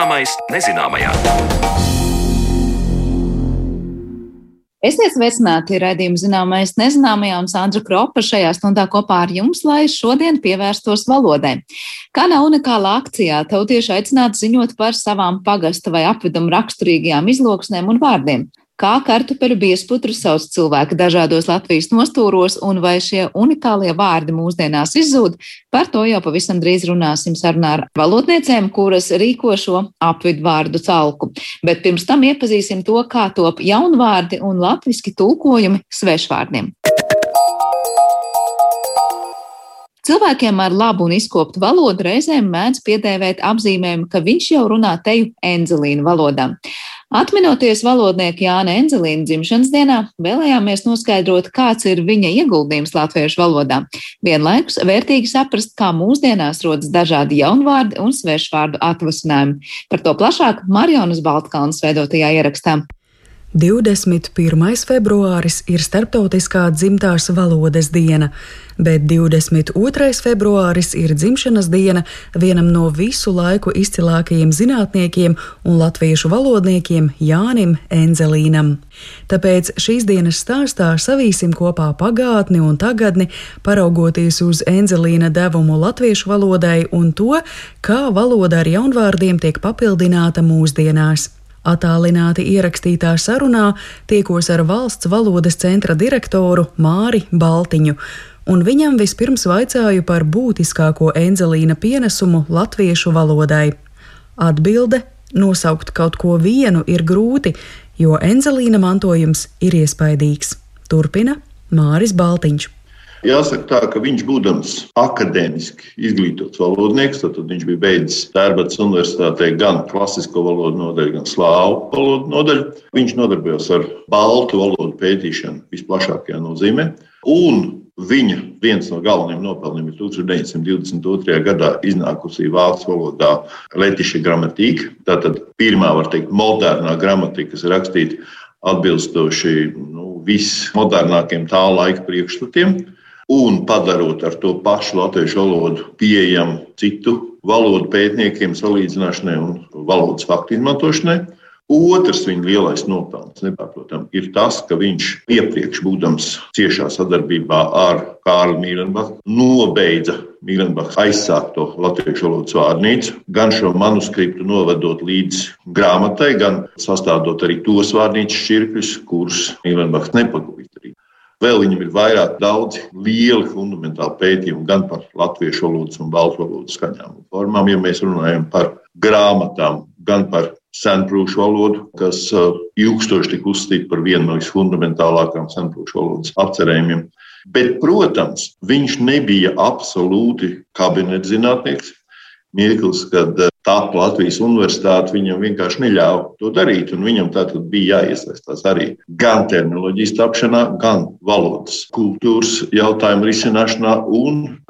Zināmais nezināmajā. Esiet sveicināti raidījuma zināmais nezināmajā un Sandra Kropa šajā stundā kopā ar jums, lai šodien pievērstos valodai. Kādā unikālā akcijā tautieši aicināti ziņot par savām pagasta vai apvidumu raksturīgajām izloksnēm un vārdiem kā kartupeļu biesputru sauc cilvēki dažādos Latvijas nostūros un vai šie unikālie vārdi mūsdienās izzūd, par to jau pavisam drīz runāsim sarunā ar valodniecēm, kuras rīko šo apvidu vārdu calku. Bet pirms tam iepazīsim to, kā top jaunvārdi un latviski tulkojumi svešvārdiem. Cilvēkiem ar labu un izkoptu valodu reizēm mēdz piedēvēt apzīmējumu, ka viņš jau runā teju enzelīnu valodā. Atminoties valodnieku Jāna Enzelīna dzimšanas dienā, vēlējāmies noskaidrot, kāds ir viņa ieguldījums latviešu valodā. Vienlaikus vērtīgi saprast, kā mūsdienās rodas dažādi jaunvārdi un svešvārdu atvasinājumi. Par to plašāk Marjonas Baltkalnas veidotajā ierakstā. 21. februāris ir Startautiskā dzimtās valodas diena, bet 22. februāris ir dzimšanas diena vienam no visu laiku izcilākajiem zinātniekiem un latviešu valodniekiem Jānim Enzelīnam. Tāpēc šīs dienas stāstā savīsim kopā pagātni un tagadni, paraugoties uz Enzelīna devumu latviešu valodai un to, kā valoda ar jaunvārdiem tiek papildināta mūsdienās. Atālināti ierakstītā sarunā tiekos ar valsts valodas centra direktoru Māri Baltiņu, un viņam vispirms vaicāju par būtiskāko Enzelīna pienesumu latviešu valodai. Atbilde - nosaukt kaut ko vienu ir grūti, jo Enzelīna mantojums ir iespaidīgs. Turpina Māris Baltiņš. Jāsaka tā, ka viņš būdams akadēmiski izglītots valodnieks, tad viņš bija beidzis Tērbatas universitātē gan klasisko valodu nodaļu, gan slāvu valodu nodaļu. Viņš nodarbojās ar baltu valodu pētīšanu visplašākajā nozīmē. Un Viņa viens no galvenajiem nopelniem ir 1922. gadā iznākusī vācu valodā Latvijas gramatika. Tā tad pirmā, var teikt, modernā gramatika, kas ir rakstīta atbilstoši nu, vismodernākiem tā laika priekšstatiem un padarot ar to pašu latviešu valodu pieejamu citu valodu pētniekiem, salīdzināšanai un valodas faktu izmantošanai. Otrs viņa lielais nopelns, nepārprotami, ir tas, ka viņš iepriekš, būdams ciešā sadarbībā ar Kārlu Mīlenbachu, nobeidza Mīlenbacha aizsākto latviešu valodas vārnīcu, gan šo manuskriptu novedot līdz grāmatai, gan sastādot arī tos vārnīcas šķirkļus, kurus Mīlenbachs nepagūda. Vēl viņam ir vairāk daudzi lieli fundamentāli pētījumi gan par latviešu valodas un baltu valodas skaņām un formām, ja mēs runājam par grāmatām, gan par senprūšu valodu, kas uh, ilgstoši tika uzskatīta par vienu no visfundamentālākajām senprūšu valodas apcerējumiem. Bet, protams, viņš nebija absolūti kabinetzinātnieks mirklis, kad tāpa Latvijas universitāte viņam vienkārši neļāva to darīt. Viņam tātad bija jāiesaistās arī gan terminoloģijas tapšanā, gan valodas kultūras jautājumu risināšanā,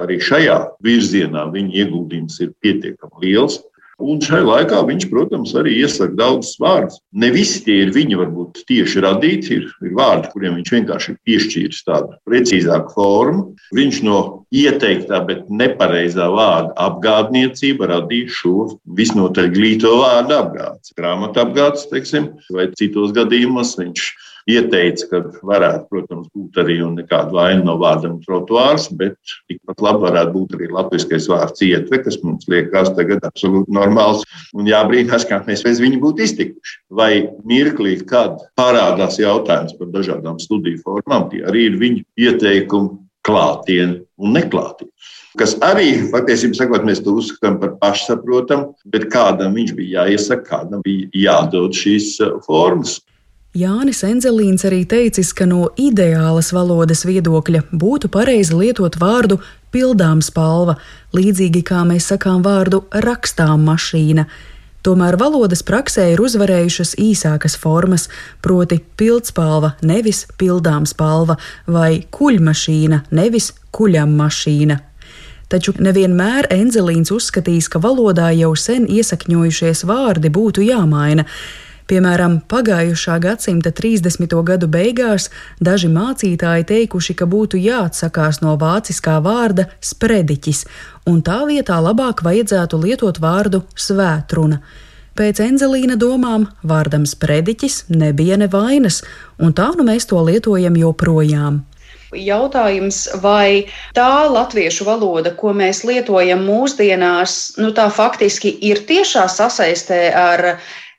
arī šajā virzienā viņa ieguldījums ir pietiekami liels. Un šai laikā viņš, protams, arī iesaka daudzus vārdus. Ne visi tie ir viņa varbūt tieši radīti, ir, ir vārdi, kuriem viņš vienkārši ir piešķīris tādu precīzāku formu. Viņš no ieteiktā, bet nepareizā vārda apgādniecība radīja šo visnotaļ glīto vārdu apgādes. Grāmatā apgādes, teiksim, vai citos gadījumos viņš ieteica, ka varētu, protams, būt arī nekāda vaina no vārdam trotuārs, bet tikpat labi varētu būt arī latviskais vārds ietve, kas mums liekas tagad absolūti normāls un jābrīnās, kā mēs bez viņa būtu iztikuši. Vai mirklī, kad parādās jautājums par dažādām studiju formām, tie arī ir viņu ieteikumi klātienē un neklātienē. Kas arī, patiesībā sakot, mēs to uzskatām par pašsaprotamu, bet kādam viņš bija jāiesaka, kādam bija jādod šīs uh, formas. Jānis Enzelīns arī teicis, ka no ideālas valodas viedokļa būtu pareizi lietot vārdu pildām spalva, līdzīgi kā mēs sakām vārdu rakstām mašīna. Tomēr valodas praksē ir uzvarējušas īsākas formas, proti, pildspalva, nevis pildām spalva, vai kuļmašīna, nevis kuļam mašīna. Taču nevienmēr Enzelīns uzskatīs, ka valodā jau sen iesakņojušies vārdi būtu jāmaina. Piemēram, pagājušā gadsimta 30. gadu beigās daži mācītāji teikuši, ka būtu jāatsakās no vāciskā vārda sprediķis, un tā vietā labāk vajadzētu lietot vārdu svētruna. Pēc Enzelīna domām vārdam sprediķis nebija nevainas, un tā nu mēs to lietojam joprojām. Jautājums, vai tā latviešu valoda, ko mēs lietojam mūsdienās, nu tā faktiski ir tiešā sasaistē ar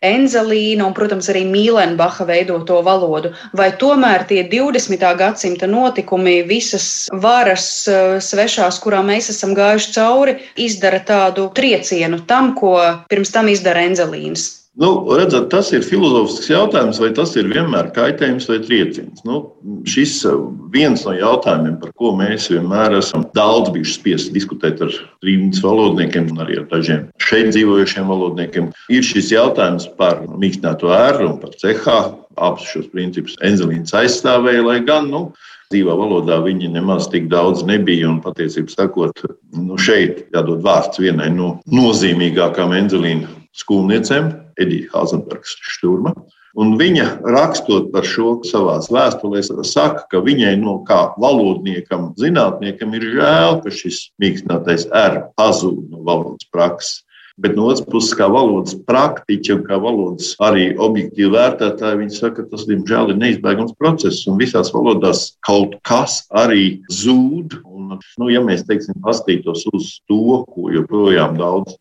Enzelīna un, protams, arī Mīlenbacha veidoto valodu, vai tomēr tie 20. gadsimta notikumi, visas varas eh, svešās, kurām mēs esam gājuši cauri, izdara tādu triecienu tam, ko pirms tam izdara Enzelīns. Nu, redzat, tas ir filozofisks jautājums, vai tas ir vienmēr kaitējums vai trieciens. Nu, šis uh, viens no jautājumiem, par ko mēs vienmēr esam daudz bijuši spiesti diskutēt ar trījus valodniekiem un arī ar dažiem šeit dzīvojušiem valodniekiem, ir šis jautājums par mīkstināto ēru un par CH. Abus šos principus Enzelīns aizstāvēja, lai gan nu, dzīvā valodā viņi nemaz tik daudz nebija. Un patiesībā sakot, nu, šeit jādod vārds vienai no nozīmīgākām Enzelīna skolniecēm, Edija Hazenbergs Šturma. Un viņa rakstot par šo savā vēstulē, saka, ka viņai no kā valodniekam, zinātniekam ir žēl, ka šis mīkstinātais R pazūd no valodas prakses. Bet no otras puses, kā valodas praktiķi un kā valodas arī objektīvi vērtētāji, viņi saka, ka tas, diemžēl, ir neizbēgams process. Un visās valodās kaut kas arī zūd. Un, nu, ja mēs teiksim, paskatītos uz to, ko joprojām daudz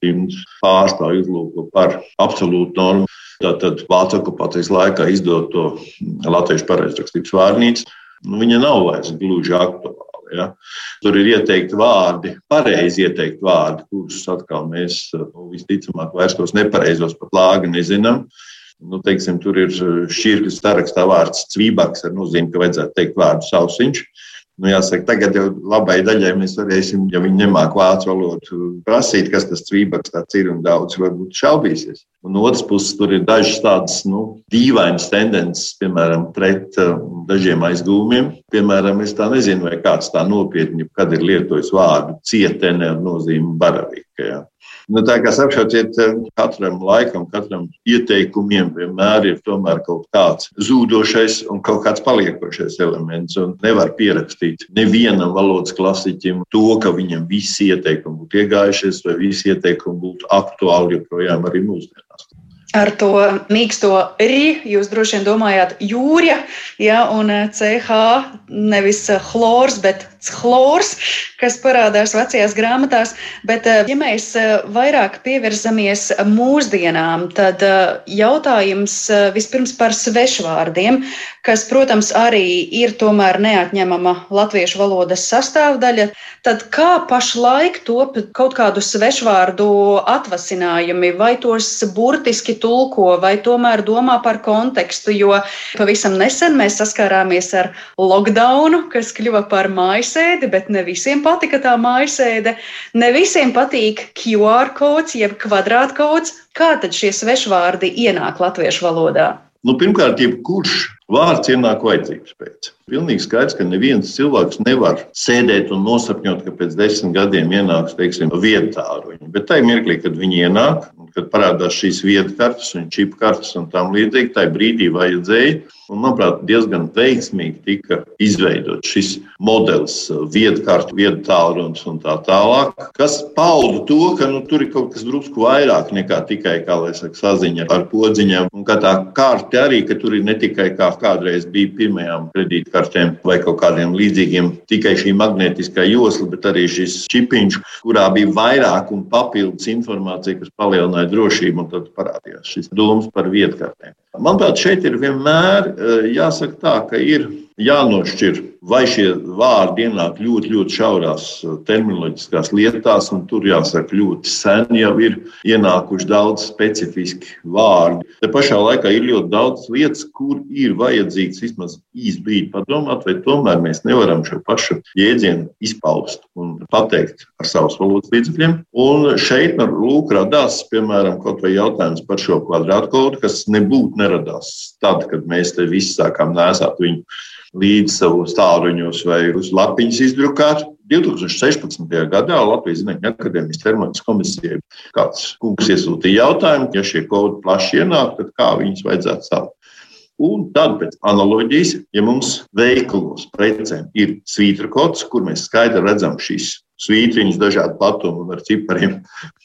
pārstāvju uzlūko par absolūtu normu, tātad vācu okupācijas laikā izdoto latviešu pareizrakstības vārnīcu, nu, viņa nav vairs gluži aktuāla. Ja? Tur ir ieteikti vārdi, pareizi ieteikti vārdi, kurus atkal mēs nu, visticamāk vairs tos nepareizos pat lāgi nezinām. Nu, teiksim, tur ir šķirkļu sarakstā vārds cvībaks ar nozīmi, ka vajadzētu teikt vārdu sausiņš. Nu, jāsaka, tagad jau labai daļai mēs varēsim, ja viņi nemāk vācu valodu, prasīt, kas tas cvībaks ir un daudz varbūt šaubīsies. Un otrs puses tur ir dažas tādas nu, dīvainas tendences, piemēram, pret uh, dažiem aizgūmiem. Piemēram, es tā nezinu, vai kāds tā nopietni, kad ir lietojis vārdu cietene ar nozīmi baravīka. Ja. Nu, tā kā apšauciet, eh, katram laikam, katram ieteikumiem vienmēr ir kaut kāds zūdošais un kaut kāds paliekošais elements. Un nevar pierakstīt nevienam valodas klasiķim to, ka viņam visi ieteikumi būtu iegājušies vai visi ieteikumi būtu aktuāli joprojām arī mūsdienās. Ar to mīksto rī jūs droši vien domājāt jūrja, ja, un eh, CH nevis chlors, bet chlors, kas parādās vecajās grāmatās. Bet, eh, ja mēs eh, vairāk pievērsamies mūsdienām, tad jautājums vispirms par svešvārdiem, kas, protams, arī ir tomēr neatņemama latviešu valodas sastāvdaļa. Tad kā pašlaik top kaut kādu svešvārdu atvasinājumi, vai tos burtiski tulko, vai tomēr domā par kontekstu, jo pavisam nesen mēs saskārāmies ar lockdownu, kas kļuva par mājasēdi, bet ne visiem patika tā mājasēde. Ne visiem patīk QR kods, jeb kvadrātkods. Kā tad šie svešvārdi ienāk latviešu valodā? Nu, pirmkārt, jebkurš Vārds ienāk vajadzības pēc. Pilnīgi skaidrs, ka neviens cilvēks nevar sēdēt un nosapņot, ka pēc desmit gadiem ienāks, teiksim, vietā viņu. Bet tajā mirklī, kad viņi ienāk, kad parādās šīs vietas kartes un čipu kartes un tam līdzīgi, tajā brīdī vajadzēja Un, manuprāt, diezgan veiksmīgi tika izveidots šis modelis, viedkārtu, viedu tālrunis un tā tālāk, kas pauda to, ka nu, tur ir kaut kas drusku vairāk nekā tikai, kā lai saka, saziņa ar podziņām. Un ka tā karte arī, ka tur ir ne tikai kā kādreiz bija pirmajām kredītkartēm vai kaut kādiem līdzīgiem, tikai šī magnētiskā josla, bet arī šis čipiņš, kurā bija vairāk un papildus informācija, kas palielināja drošību, un tad parādījās šis domas par viedkartēm. Manuprāt, šeit ir vienmēr eh, jāsaka tā, ka ir jānošķir, vai šie vārdi ienāk ļoti, ļoti šaurās uh, terminoloģiskās lietās, un tur jāsaka, ļoti sen jau ir ienākuši daudz specifiski vārdi. Te pašā laikā ir ļoti daudz lietas, kur ir vajadzīgs vismaz īsi brīdi padomāt, vai tomēr mēs nevaram šo pašu jēdzienu izpaust un pateikt ar savus valodas līdzekļiem. Un šeit lūk, radās, piemēram, kaut vai jautājums par šo kvadrātkodu, kas nebūtu neradās tad, kad mēs te visi sākām nēsāt viņu līdz savos tāluņos vai uz lapiņas izdrukāt. 2016. gadā Latvijas Zinātņu akadēmijas termometras komisijai kāds kungs iesūtīja jautājumu, ja šie kodi plaši ienāk, tad kā viņus vajadzētu saukt. Un tad, pēc analoģijas, ja mums veikalos precēm ir svītra kods, kur mēs skaidri redzam šīs svītriņus, dažādu platumu un ar cipariem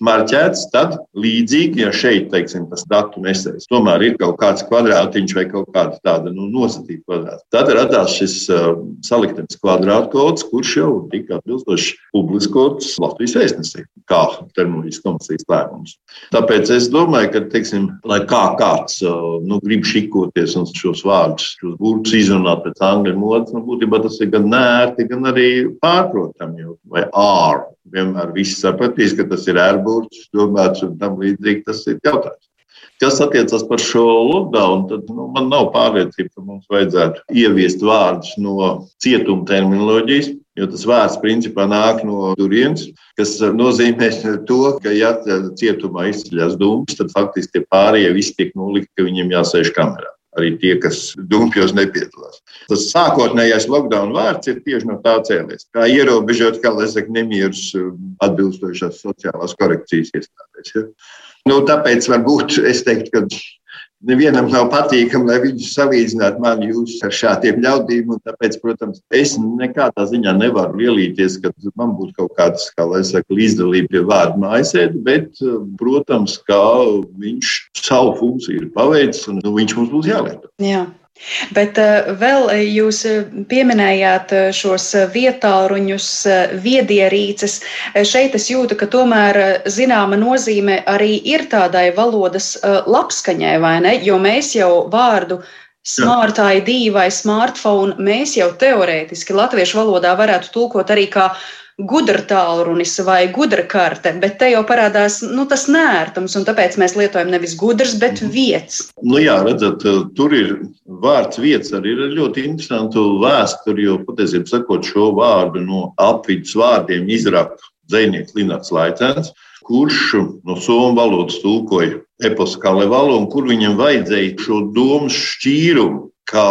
marķēts, tad līdzīgi, ja šeit, teiksim, tas datu nesējs tomēr ir kaut kāds kvadrātiņš vai kaut kāda tāda nu, nosatīta kvadrāta, tad radās šis uh, saliktenis kvadrātkods, kurš jau tika atbilstoši publiskots Latvijas vēstnesī, kā terminoloģijas komisijas lēmums. Tāpēc es domāju, ka, teiksim, lai kā kāds uh, nu, grib šikoties un šos vārdus, šos burtus izrunāt pēc angļu modes, nu, būtībā tas ir gan nērti, gan arī pārprotami, vai ār. Vienmēr viss sapratīs, ka tas ir ērburts, domāts un tam līdzīgi tas ir jautājums. Kas attiecas par šo lockdown, tad nu, man nav pārliecība, ka mums vajadzētu ieviest vārdus no cietuma terminoloģijas, jo tas vārds principā nāk no turienes, kas nozīmē to, ka, ja cietumā izceļas dūmus, tad faktiski tie pārējie visi tiek nolikti, ka viņiem jāsēž kamerā. Arī tie, kas dumpjos nepiedalās. Tas sākotnējais lockdown vārds ir tieši no tā cēlies. Kā ierobežot, kā lai saka, nemierus atbilstošās sociālās korekcijas iestādēs. Ja? Nu, tāpēc varbūt es teiktu, ka nevienam nav patīkami, lai viņus salīdzinātu mani ar šādiem ļaudīm. Tāpēc, protams, es nekādā ziņā nevaru lielīties, ka man būtu kaut kāds, kā lai saka, līdzdalība pie vārdu mājasēdi, bet, protams, kā viņš savu funkciju ir paveicis un nu, viņš mums būs jālieto. Jā. Bet uh, vēl jūs pieminējāt šos vietāluņus, viedierīces. Šeit es jūtu, ka tomēr zināma nozīme arī ir tādai valodas labskaņai, vai ne? Jo mēs jau vārdu Smart ID vai smartphone mēs jau teorētiski latviešu valodā varētu tulkot arī kā gudra tālrunis vai gudra karte, bet te jau parādās nu, tas nērtums, un tāpēc mēs lietojam nevis gudrs, bet mhm. vietas. Nu jā, redzat, tur ir vārds vietas arī ir ļoti interesantu vēsturi, jo patiesībā sakot šo vārdu no apvidus vārdiem izraka dzēnieks Linārds Laicēns, kurš no somu valodas tulkoja eposu Kalevalu, un kur viņam vajadzēja šo domu šķīrumu ka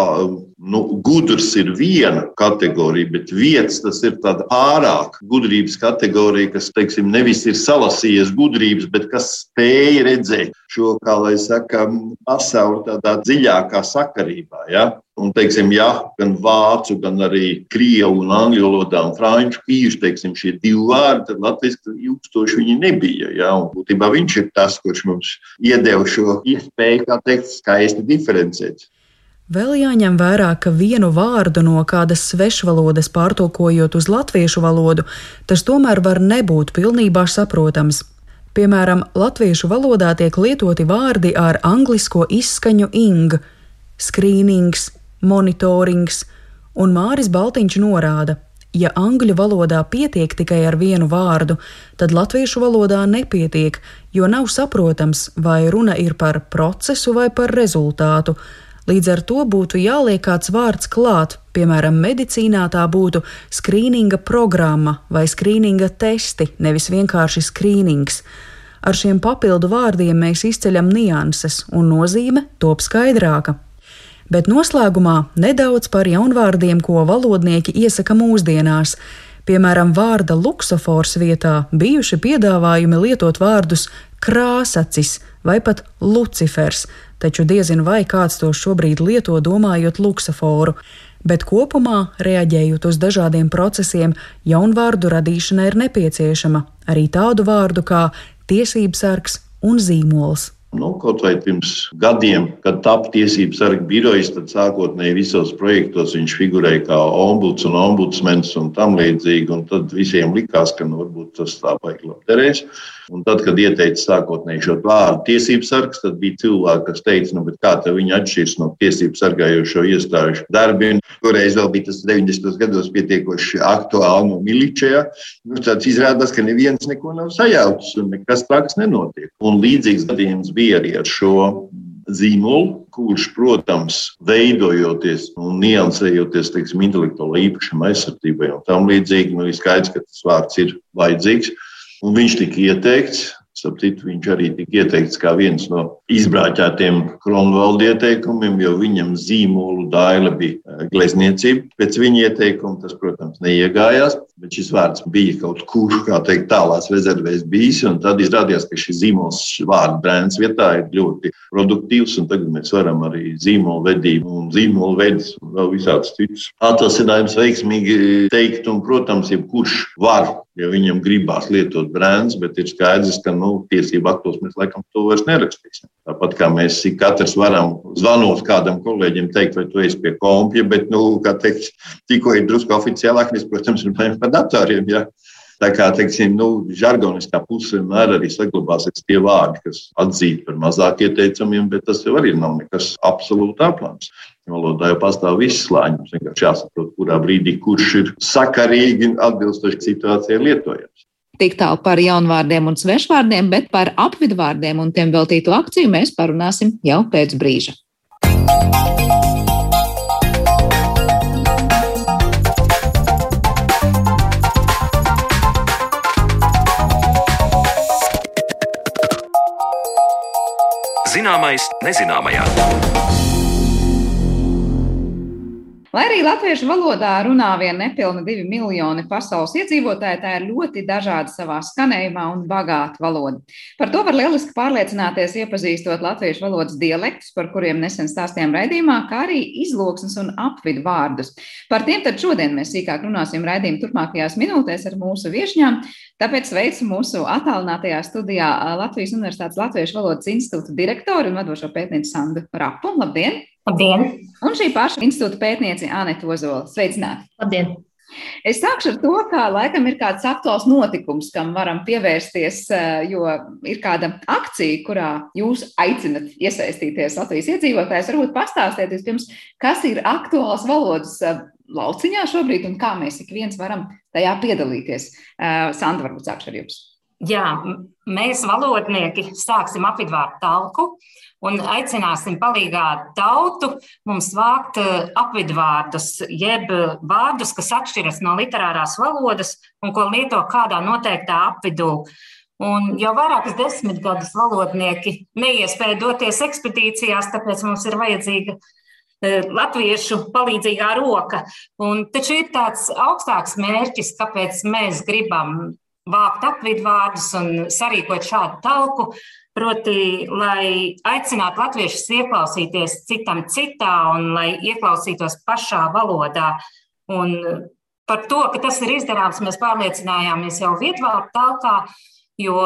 nu, gudrs ir viena kategorija, bet vietas tas ir tāda ārāka gudrības kategorija, kas teiksim, nevis ir salasījies gudrības, bet kas spēja redzēt šo, kā lai saka, pasauli tādā dziļākā sakarībā. Ja? Un, teiksim, ja gan vācu, gan arī krievu un angļu valodā un franču īši, teiksim, šie divi vārdi, tad latviešu ilgstoši viņi nebija. Ja? Un, būtībā viņš ir tas, kurš mums iedeva šo iespēju, kā teikt, skaisti diferencēt. Vēl jāņem vērā, ka vienu vārdu no kādas svešvalodas pārtulkojot uz latviešu valodu, tas tomēr var nebūt pilnībā saprotams. Piemēram, latviešu valodā tiek lietoti vārdi ar anglisko izskaņu ing, skrīnings, monitorings, un Māris Baltiņš norāda, ja angļu valodā pietiek tikai ar vienu vārdu, tad latviešu valodā nepietiek, jo nav saprotams, vai runa ir par procesu vai par rezultātu Līdz ar to būtu jāliek kāds vārds klāt, piemēram, medicīnā tā būtu skrīninga programma vai skrīninga testi, nevis vienkārši skrīnings. Ar šiem papildu vārdiem mēs izceļam nianses, un nozīme top skaidrāka. Bet noslēgumā nedaudz par jaunvārdiem, ko valodnieki iesaka mūsdienās. Piemēram, vārda luksofors vietā bijuši piedāvājumi lietot vārdus krāsacis vai pat lucifers, taču diezin vai kāds to šobrīd lieto domājot luksaforu, bet kopumā, reaģējot uz dažādiem procesiem, jaunvārdu radīšana ir nepieciešama arī tādu vārdu kā tiesības sargs un zīmols. Nu, kaut vai pirms gadiem, kad tapu tiesību sargu birojas, tad sākotnēji visos projektos viņš figurēja kā ombuds un ombudsmens un tam līdzīgi. Un tad visiem likās, ka nu, varbūt tas tā baigi labderēs. Un tad, kad ieteica sākotnēji šo vārdu tiesību sargs, tad bija cilvēki, kas teica, nu, kā viņi atšķiras no tiesību sargājošo iestāžu darbiem. Toreiz vēl bija tas 90. gados pietiekoši aktuāli no miličajā. Nu, tad izrādās, ka neviens neko nav sajaucis un nekas tāds nenotiek. Un līdzīgs gadījums bija ar šo zīmolu, kurš, protams, veidojoties un niansējoties teiksim, intelektuālā īpašuma aizsardzībai un tam līdzīgi, nu, ir skaidrs, ka tas vārds ir vajadzīgs. Un viņš tika ieteikts Starp citu, viņš arī tika ieteikts kā viens no izbrāķētiem Kronvalda ieteikumiem, jo viņam zīmolu daila bija eh, glezniecība. Pēc viņa ieteikuma tas, protams, neiegājās, bet šis vārds bija kaut kur, kā teikt, tālās rezervēs bijis. Tad izrādījās, ka šis zīmols vārdu brēns vietā ir ļoti produktīvs, un tagad mēs varam arī zīmolu vedību un zīmolu veidus un vēl visādus citus atvasinājumus veiksmīgi teikt. Un, protams, jebkurš var ja viņiem gribās lietot brāns, bet ir skaidrs, ka nu, tiesību aktos mēs laikam to vairs nerakstīsim. Tāpat kā mēs katrs varam zvanot kādam kolēģim, teikt, vai tu esi pie kompja, bet, nu, kā teikt, tikko ir drusku oficiālāk, mēs, protams, runājam par datoriem. Ja? Tā kā teiksim, nu, žargoniskā pusē vienmēr arī saglabāsies tie vārdi, kas atzīti par mazāk ieteicamiem, bet tas jau arī nav nekas absolūti aplams. Valodā jau pastāv visi slāņi. Mums vienkārši jāsaprot, kurā brīdī kurš ir sakarīgi un atbilstoši situācijai lietojams. Tik tālu par jaunvārdiem un svešvārdiem, bet par apvidvārdiem un tiem veltītu akciju mēs parunāsim jau pēc brīža. Zināmais nezināmajā. Lai arī latviešu valodā runā vien nepilni divi miljoni pasaules iedzīvotāji, tā ir ļoti dažāda savā skanējumā un bagāta valoda. Par to var lieliski pārliecināties, iepazīstot latviešu valodas dialektus, par kuriem nesen stāstījām raidījumā, kā arī izloksnes un apvidu vārdus. Par tiem tad šodien mēs sīkāk runāsim raidījuma turpmākajās minūtēs ar mūsu viešņām. Tāpēc sveicu mūsu attālinātajā studijā Latvijas Universitātes Latviešu valodas institūta direktoru un vadošo pētnieci Sandu Rapu. Labdien! Labdien! Un šī paša institūta pētniece Anita Ozola. Sveicināti! Labdien! Es sākšu ar to, ka laikam ir kāds aktuāls notikums, kam varam pievērsties, eh, jo ir kāda akcija, kurā jūs aicinat iesaistīties Latvijas iedzīvotājs. Varbūt pastāstiet vispirms, kas ir aktuāls valodas eh, lauciņā šobrīd un kā mēs ik viens varam tajā piedalīties. Eh, Sandra, varbūt sākšu ar jums. Jā, mēs valodnieki sāksim apvidvārdu talku un aicināsim palīgā tautu mums vākt eh, apvidvārdus, jeb vārdus, kas atšķiras no literārās valodas un ko lieto kādā noteiktā apvidū. Un jau vairākas desmitgadus valodnieki neiespēja doties ekspedīcijās, tāpēc mums ir vajadzīga eh, latviešu palīdzīgā roka. Un taču ir tāds augstāks mērķis, kāpēc mēs gribam vākt apvidvārdus un sarīkot šādu talku, Proti, lai aicinātu latviešus ieklausīties citam citā un lai ieklausītos pašā valodā. Un par to, ka tas ir izdarāms, mēs pārliecinājāmies jau vietvārdu talkā, jo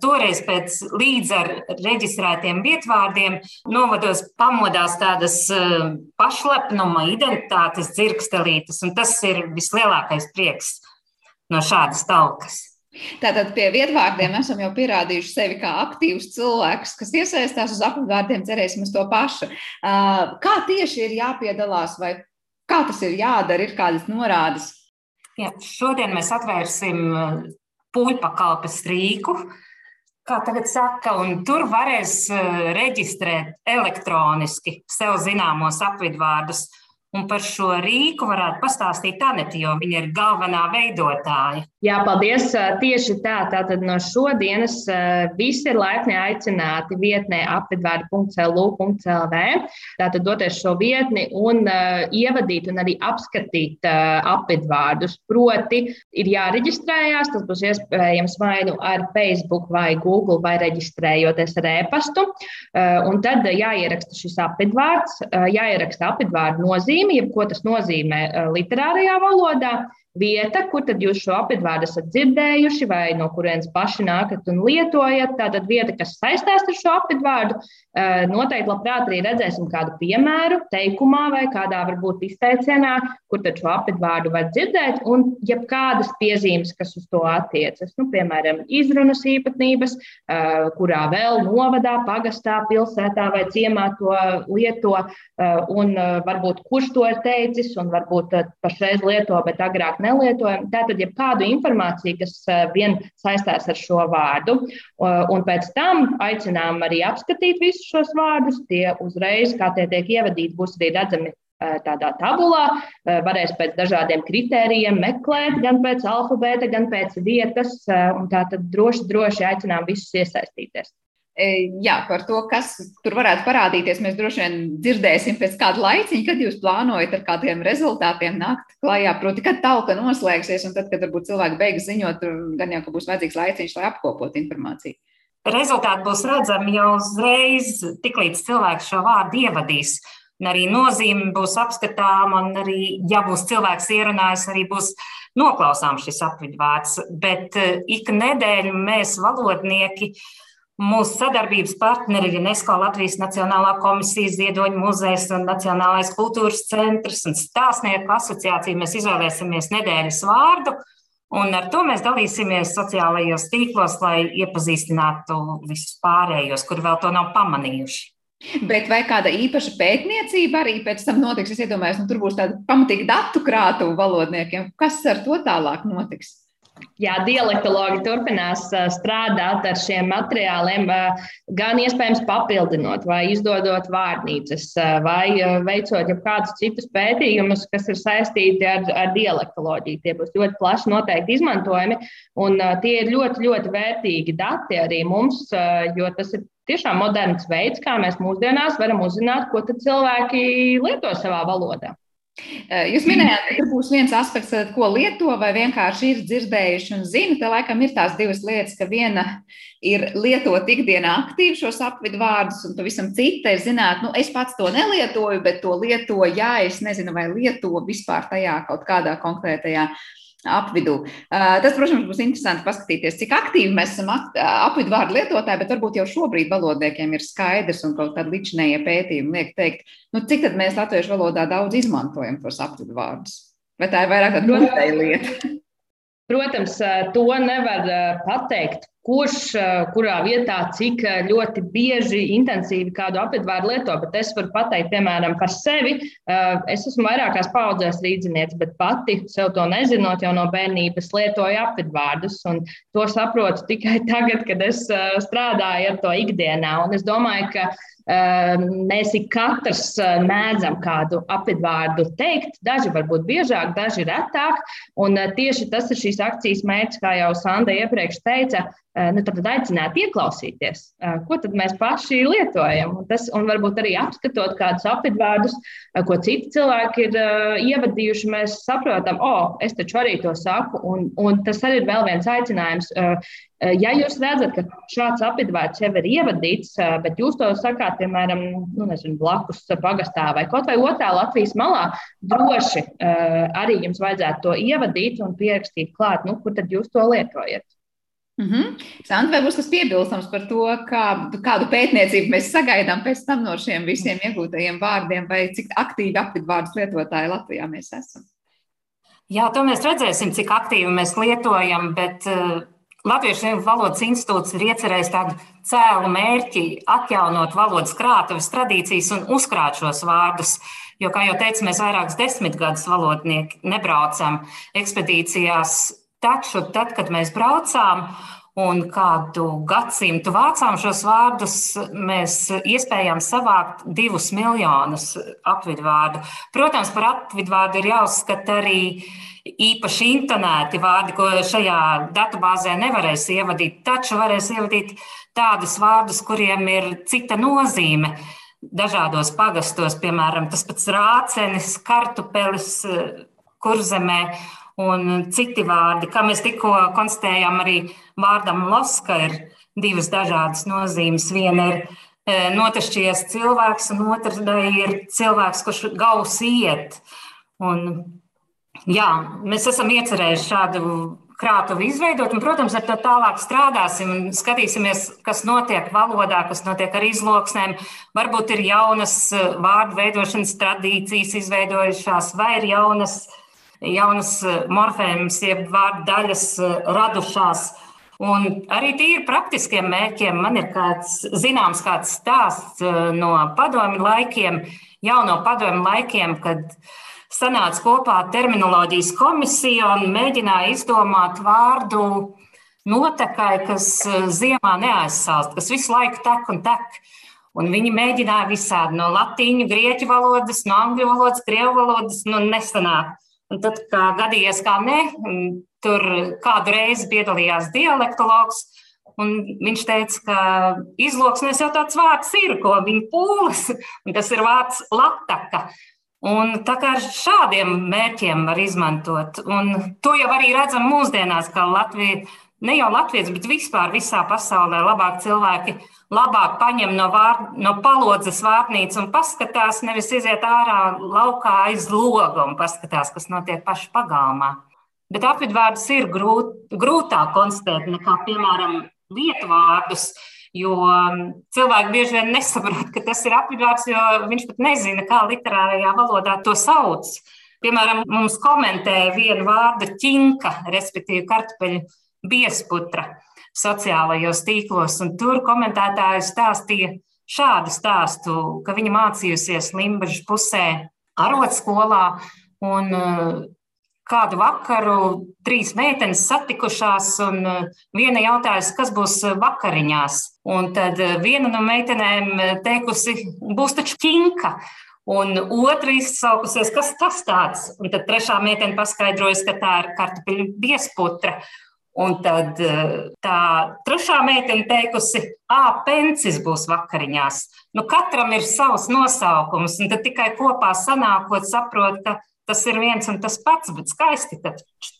toreiz pēc līdz ar reģistrētiem vietvārdiem novados pamodās tādas eh, pašlepnuma identitātes dzirkstelītes, un tas ir vislielākais prieks no šādas talkas. Tātad pie vietvārdiem esam jau pierādījuši sevi kā aktīvus cilvēkus, kas iesaistās uz apgādiem, cerēsim uz to pašu. Kā tieši ir jāpiedalās vai kā tas ir jādara, ir kādas norādes? Jā, šodien mēs atvērsim pūļpakalpes rīku, kā tagad saka, un tur varēs reģistrēt elektroniski sev zināmos apvidvārdus. Un par šo rīku varētu pastāstīt Anita, jo viņa ir galvenā veidotāja. Jā, paldies. Tieši tā. Tātad no šodienas visi ir laipni aicināti vietnē apvidvārdu.lu.lv. Tātad doties šo vietni un ievadīt un arī apskatīt apvidvārdus. Proti, ir jāreģistrējās. Tas būs iespējams vai nu ar Facebook vai Google vai reģistrējoties ar e-pastu. Un tad jāieraksta šis apvidvārds, jāieraksta apvidvārdu nozīme nozīme, jeb ko tas nozīmē eh, literārajā valodā vieta, kur tad jūs šo apvidvārdu esat dzirdējuši, vai no kurienes paši nākat un lietojat. Tātad vieta, kas saistās ar šo apvidvārdu, eh, noteikti labprāt arī redzēsim kādu piemēru teikumā vai kādā varbūt izteicienā, kur tad šo apvidvārdu var dzirdēt, un jebkādas piezīmes, kas uz to attiecas. Nu, piemēram, izrunas īpatnības, eh, kurā vēl novadā, pagastā, pilsētā vai ciemā to lieto, eh, un varbūt kurš to ir teicis, un varbūt pašreiz lieto, bet agrāk nelietojam. Tātad, ja kādu informāciju, kas eh, vien saistās ar šo vārdu, un pēc tam aicinām arī apskatīt visus šos vārdus, tie uzreiz, kā tie tiek ievadīti, būs arī redzami eh, tādā tabulā, eh, varēs pēc dažādiem kritērijiem meklēt, gan pēc alfabēta, gan pēc vietas. Tātad droši, droši aicinām visus iesaistīties. E, jā, par to, kas tur varētu parādīties, mēs droši vien dzirdēsim pēc kāda laiciņa, kad jūs plānojat ar kādiem rezultātiem nākt klajā. Proti, kad talka noslēgsies, un tad, kad varbūt cilvēki beigas ziņot, gan jau, ka būs vajadzīgs laiciņš, lai apkopotu informāciju. Rezultāti būs redzami jau uzreiz, tiklīdz cilvēks šo vārdu ievadīs. Un arī nozīme būs apskatāma, un arī, ja būs cilvēks ierunājis, arī būs noklausām šis apvidvārds. Bet ik nedēļu mēs valodnieki. Mūsu sadarbības partneri ir UNESCO Latvijas Nacionālā komisija, Ziedoņa muzejs un Nacionālais kultūras centrs un stāstnieku asociācija. Mēs izvēlēsimies nedēļas vārdu, Un ar to mēs dalīsimies sociālajos tīklos, lai iepazīstinātu visus pārējos, kuri vēl to nav pamanījuši. Bet vai kāda īpaša pētniecība arī pēc tam notiks? Es iedomājos, nu, tur būs tāda pamatīga datu krātuva valodniekiem. Kas ar to tālāk notiks? Jā, dialektologi turpinās strādāt ar šiem materiāliem, gan iespējams papildinot, vai izdodot vārnīcas, vai veicot jau kādus citus pētījumus, kas ir saistīti ar, ar dialektoloģiju. Tie būs ļoti plaši noteikti izmantojami, un tie ir ļoti, ļoti vērtīgi dati arī mums, jo tas ir tiešām moderns veids, kā mēs mūsdienās varam uzzināt, ko cilvēki lieto savā valodā. Jūs minējāt, ka būs viens aspekts, ko lieto vai vienkārši ir dzirdējuši un zina. Te laikam ir tās divas lietas, ka viena ir lietot ikdienā aktīvi šos apvidu vārdus, un pavisam cita ir zināt, nu, es pats to nelietoju, bet to lietoju, ja es nezinu, vai lieto vispār tajā kaut kādā konkrētajā apvidū. Tas, protams, būs interesanti paskatīties, cik aktīvi mēs esam apvidu vārdu lietotāji, bet varbūt jau šobrīd valodniekiem ir skaidrs un kaut kādi līdzinējie pētījumi liek teikt, nu, cik tad mēs latviešu valodā daudz izmantojam tos apvidu vārdus. Vai tā ir vairāk tāda lieta? Protams, to nevar pateikt kurš kurā vietā, cik ļoti bieži, intensīvi kādu apvidvārdu lieto. Bet es varu pateikt, piemēram, par sevi. Es esmu vairākās paudzēs rīzniece, bet pati sev to nezinot, jau no bērnības lietoju apvidvārdus. To saprotu tikai tagad, kad es strādāju ar to ikdienā. Un es domāju, ka Mēs ik katrs mēdzam kādu apvidvārdu teikt, daži varbūt biežāk, daži retāk. Un tieši tas ir šīs akcijas mērķis, kā jau Sanda iepriekš teica, nu, tad aicināt ieklausīties, ko tad mēs paši lietojam. Un, tas, un varbūt arī apskatot kādus apvidvārdus, ko citi cilvēki ir ievadījuši, mēs saprotam, o, oh, es taču arī to saku. Un, un tas arī ir vēl viens aicinājums Eh, ja jūs redzat, ka šāds apvidvārds jau ir ievadīts, eh, bet jūs to sakāt, piemēram, nu, nezinu, blakus pagastā vai kaut vai otrā Latvijas malā, droši eh, arī jums vajadzētu to ievadīt un pierakstīt klāt, nu, kur tad jūs to lietojat. Mm -hmm. Sandra, vai būs kas piebilstams par to, kā, kādu pētniecību mēs sagaidām pēc tam no šiem visiem iegūtajiem vārdiem, vai cik aktīvi apvidvārdus lietotāji Latvijā mēs esam? Jā, to mēs redzēsim, cik aktīvi mēs lietojam, bet uh, Latviešu valodas institūts ir iecerējis tādu cēlu mērķi atjaunot valodas krātuves tradīcijas un uzkrāt šos vārdus. Jo, kā jau teicu, mēs vairākus desmitgadus valodnieki nebraucam ekspedīcijās. Taču tad, kad mēs braucām un kādu gadsimtu vācām šos vārdus, mēs iespējām savākt divus miljonus apvidvārdu. Protams, par apvidvārdu ir jāuzskata arī īpaši intonēti vārdi, ko šajā datubāzē nevarēs ievadīt, taču varēs ievadīt tādus vārdus, kuriem ir cita nozīme. Dažādos pagastos, piemēram, tas pats rācenis, kartupelis, kurzemē un citi vārdi. Kā mēs tikko konstatējām, arī vārdam loska ir divas dažādas nozīmes. Viena ir e, notašķies cilvēks, un otra ir cilvēks, kurš gausi iet. Un Jā, mēs esam iecerējuši šādu krātuvi izveidot, un, protams, ar to tālāk strādāsim un skatīsimies, kas notiek valodā, kas notiek ar izloksnēm. Varbūt ir jaunas eh, vārdu veidošanas tradīcijas izveidojušās, vai ir jaunas, jaunas eh, morfēmas, jeb vārdu daļas eh, radušās. Un arī tīri praktiskiem mērķiem man ir kāds zināms kāds stāsts no padomju laikiem, jau no padomju laikiem, kad uh, sanāca kopā terminoloģijas komisija un mēģināja izdomāt vārdu notekai, kas eh, ziemā neaizsāst, kas visu laiku tek un tek. Un viņi mēģināja visādi no latīņu, grieķu valodas, no angļu valodas, krievu valodas, nu nesanāk. Un tad, kā gadījies, kā ne, tur kādu reizi piedalījās dialektologs, un viņš teica, ka izloksnēs jau tāds vārds ir, ko viņa pūles, un tas ir vārds lataka. Un tā kā ar šādiem mērķiem var izmantot, un to jau arī redzam mūsdienās, ka Latvija, ne jau Latvijas, bet vispār visā pasaulē labāk cilvēki labāk paņem no, vār, no palodzes vārnīcas un paskatās, nevis iziet ārā laukā aiz loga un paskatās, kas notiek pašu pagalmā. Bet apvidvārdus ir grūt, grūtāk konstatēt nekā, piemēram, vietu vārdus. Jo um, cilvēki bieži vien nesaprot, ka tas ir apvidvārds, jo viņš pat nezina, kā literārajā valodā to sauc. Piemēram, mums komentēja vienu vārdu ķinka, respektīvi kartupeļu biesputra sociālajos tīklos, un tur komentētāji stāstīja šādu stāstu, ka viņa mācījusies Limbaģa pusē arotskolā, un uh, kādu vakaru trīs meitenes satikušās, un uh, viena jautājusi, kas būs vakariņās. Un tad uh, viena no meitenēm teikusi, būs taču ķinka. Un otra izsaukusies, kas tas tāds? Un tad trešā meitene paskaidroja, ka tā ir kartupeļu biesputra. Un tad tā trešā meitene teikusi, ah, pensis būs vakariņās. Nu, katram ir savs nosaukums, un tad tikai kopā sanākot, saprot, ka tas ir viens un tas pats, bet skaisti